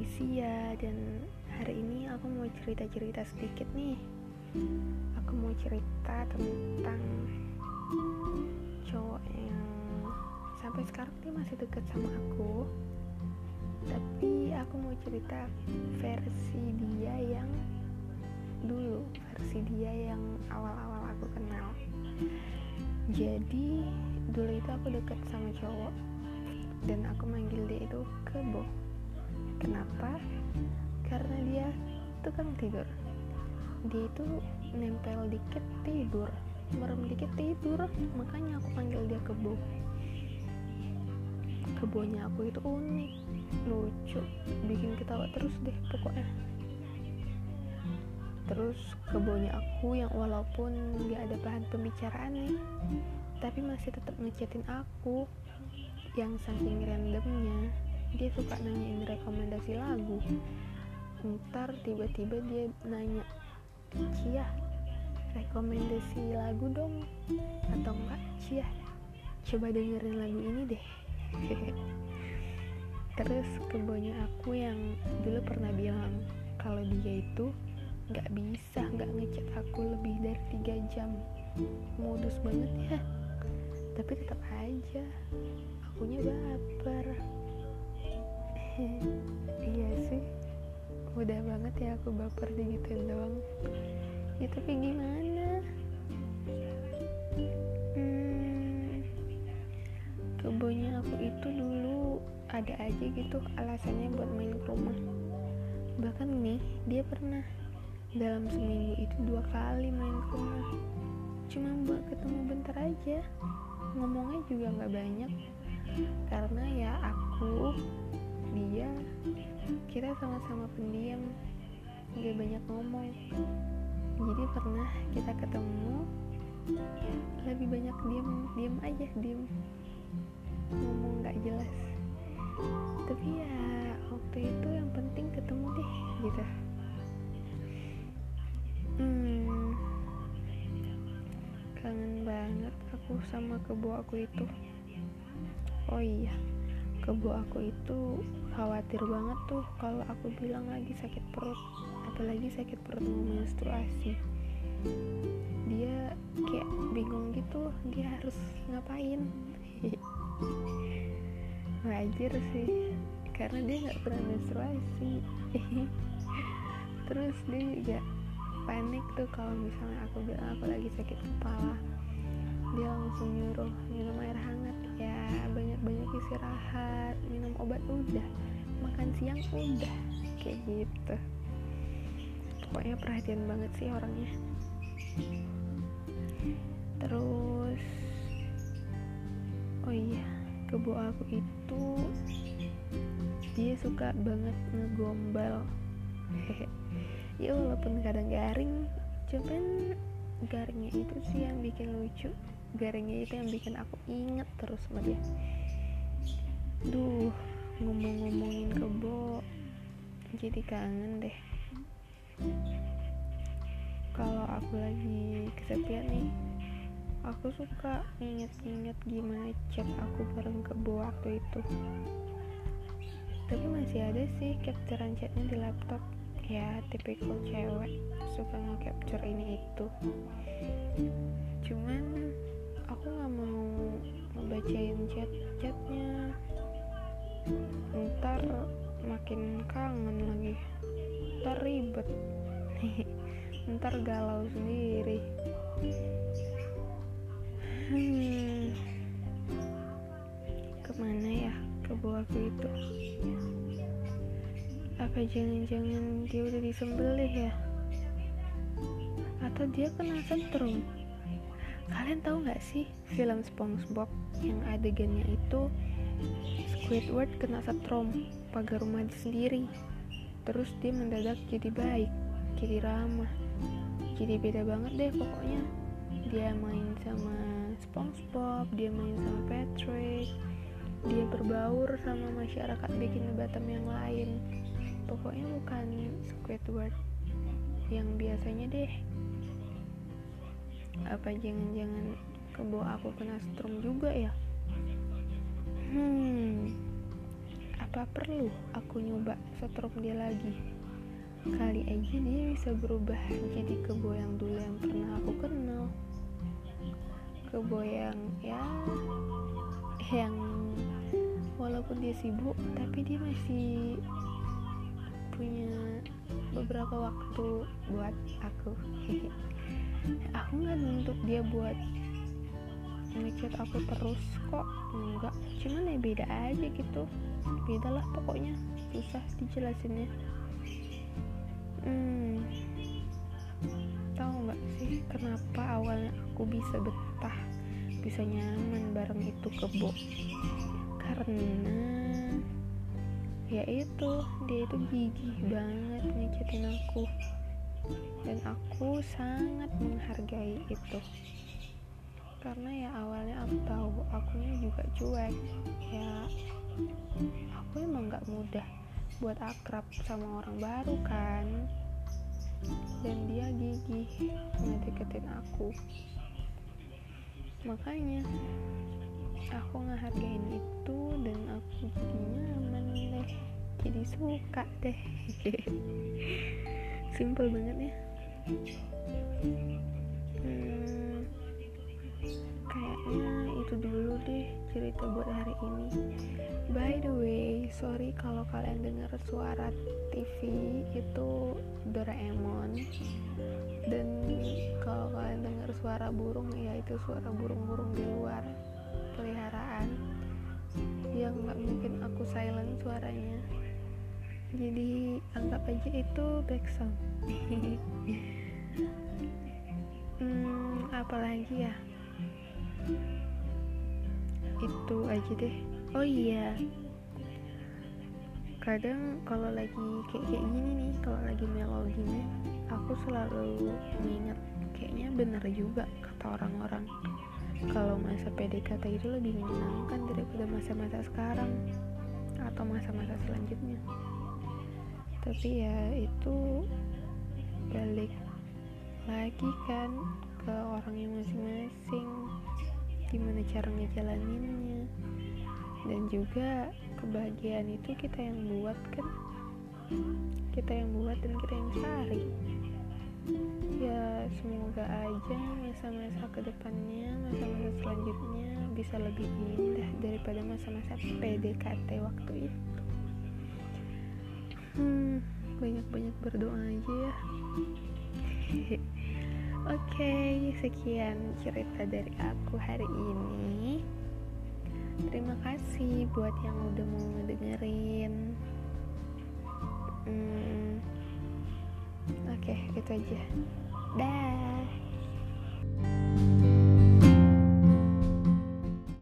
Alicia dan hari ini aku mau cerita-cerita sedikit nih. Aku mau cerita tentang cowok yang sampai sekarang dia masih deket sama aku. Tapi aku mau cerita versi dia yang dulu, versi dia yang awal-awal aku kenal. Jadi dulu itu aku deket sama cowok dan aku manggil dia itu kebo kenapa? Karena dia tukang tidur. Dia itu nempel dikit tidur. Merem dikit tidur. Makanya aku panggil dia kebo. Kebonya aku itu unik lucu bikin ketawa terus deh pokoknya. Terus kebonya aku yang walaupun gak ada bahan pembicaraan nih tapi masih tetap ngechatin aku yang saking randomnya dia suka nanyain rekomendasi lagu. Ntar tiba-tiba dia nanya Cia rekomendasi lagu dong. Atau enggak Cia coba dengerin lagu ini deh. Terus kebonya aku yang dulu pernah bilang kalau dia itu nggak bisa nggak ngechat aku lebih dari tiga jam. Modus banget ya. Tapi tetap aja akunya baper iya sih. Udah banget ya aku baper digituin doang. Ya tapi gimana? Hmm, kebonya aku itu dulu ada aja gitu alasannya buat main ke rumah. Bahkan nih dia pernah dalam seminggu itu dua kali main ke rumah. Cuma buat ketemu bentar aja. Ngomongnya juga nggak banyak. Karena ya aku dia kita sama-sama pendiam. Gak banyak ngomong. Jadi pernah kita ketemu lebih banyak diem diem aja diem. Ngomong nggak jelas. Tapi ya waktu itu yang penting ketemu deh gitu. Hmm. Kangen banget aku sama kebo aku itu. Oh iya kebo aku itu khawatir banget tuh kalau aku bilang lagi sakit perut. Apalagi sakit perut mau menstruasi. Dia kayak bingung gitu dia harus ngapain? Wajar sih karena dia nggak pernah menstruasi. Terus dia juga panik tuh kalau misalnya aku bilang aku lagi sakit kepala. Dia langsung nyuruh minum air hangat ya banyak-banyak istirahat minum obat udah makan siang udah kayak gitu. Pokoknya perhatian banget sih orangnya. Terus oh iya kebo aku itu dia suka banget ngegombal. Ya walaupun kadang garing cuman garingnya itu sih yang bikin lucu garingnya itu yang bikin aku inget terus sama dia. Duh ngomong-ngomongin kebo jadi kangen deh. Kalau aku lagi kesepian nih aku suka inget-inget gimana chat aku bareng kebo waktu itu. Tapi masih ada sih capturean chatnya di laptop. Ya tipikal cewek suka nge-capture ini itu. Cuman aku nggak mau ngebacain chat-chatnya. Ntar makin kangen lagi. Ntar ribet. Ntar galau sendiri. Hmm, ke mana ya? Ke aku itu. Apa jangan-jangan dia udah disembelih ya? Atau dia kena setrum kalian tahu nggak sih film SpongeBob yang adegannya itu Squidward kena setrum pagar rumah sendiri. Terus dia mendadak jadi baik jadi ramah jadi beda banget deh pokoknya. Dia main sama SpongeBob dia main sama Patrick dia berbaur sama masyarakat bikin Batam yang lain. Pokoknya bukan Squidward yang biasanya deh apa jangan-jangan kebo aku kena strom juga ya? Hmm apa perlu aku nyoba setrum dia lagi? Kali aja dia bisa berubah jadi kebo yang dulu yang pernah aku kenal. Kebo yang ya yang walaupun dia sibuk tapi dia masih punya beberapa waktu buat aku aku nggak nuntut dia buat ngechat aku terus kok enggak. Cuman ya beda aja gitu. Beda lah pokoknya. Susah dijelasinnya. Hmm. Tahu nggak sih kenapa awalnya aku bisa betah bisa nyaman bareng itu kebo karena ya itu dia itu gigih banget ngechatin aku dan aku sangat menghargai itu. Karena ya awalnya aku tahu akunya juga cuek. Ya aku emang gak mudah buat akrab sama orang baru kan. Dan dia gigih ngedeketin aku. Makanya aku ngehargain itu dan aku jadi nyaman deh jadi suka deh simple banget ya. Hmm, kayaknya itu dulu deh cerita buat hari ini. By the way sorry kalau kalian dengar suara TV itu Doraemon. Dan kalau kalian dengar suara burung ya itu suara burung-burung di luar peliharaan. Yang nggak mungkin aku silent suaranya jadi anggap aja itu background hmm, apalagi ya? Itu aja deh. Oh iya. Kadang kalau lagi kayak kayak gini nih kalau lagi mellow gini aku selalu mengingat kayaknya bener juga kata orang-orang. Kalau masa PDKT itu lebih menyenangkan daripada masa-masa sekarang atau masa-masa selanjutnya tapi ya itu balik lagi kan ke orangnya masing-masing. Gimana cara ngejalaninnya. Dan juga kebahagiaan itu kita yang buat kan. Kita yang buat dan kita yang cari. Ya semoga aja masa-masa ke depannya masa-masa selanjutnya bisa lebih indah daripada masa-masa PDKT waktu itu hmm banyak-banyak berdoa aja ya Oke, okay, sekian cerita dari aku hari ini. Terima kasih buat yang udah mau ngedengerin. Hmm, Oke, okay, itu aja.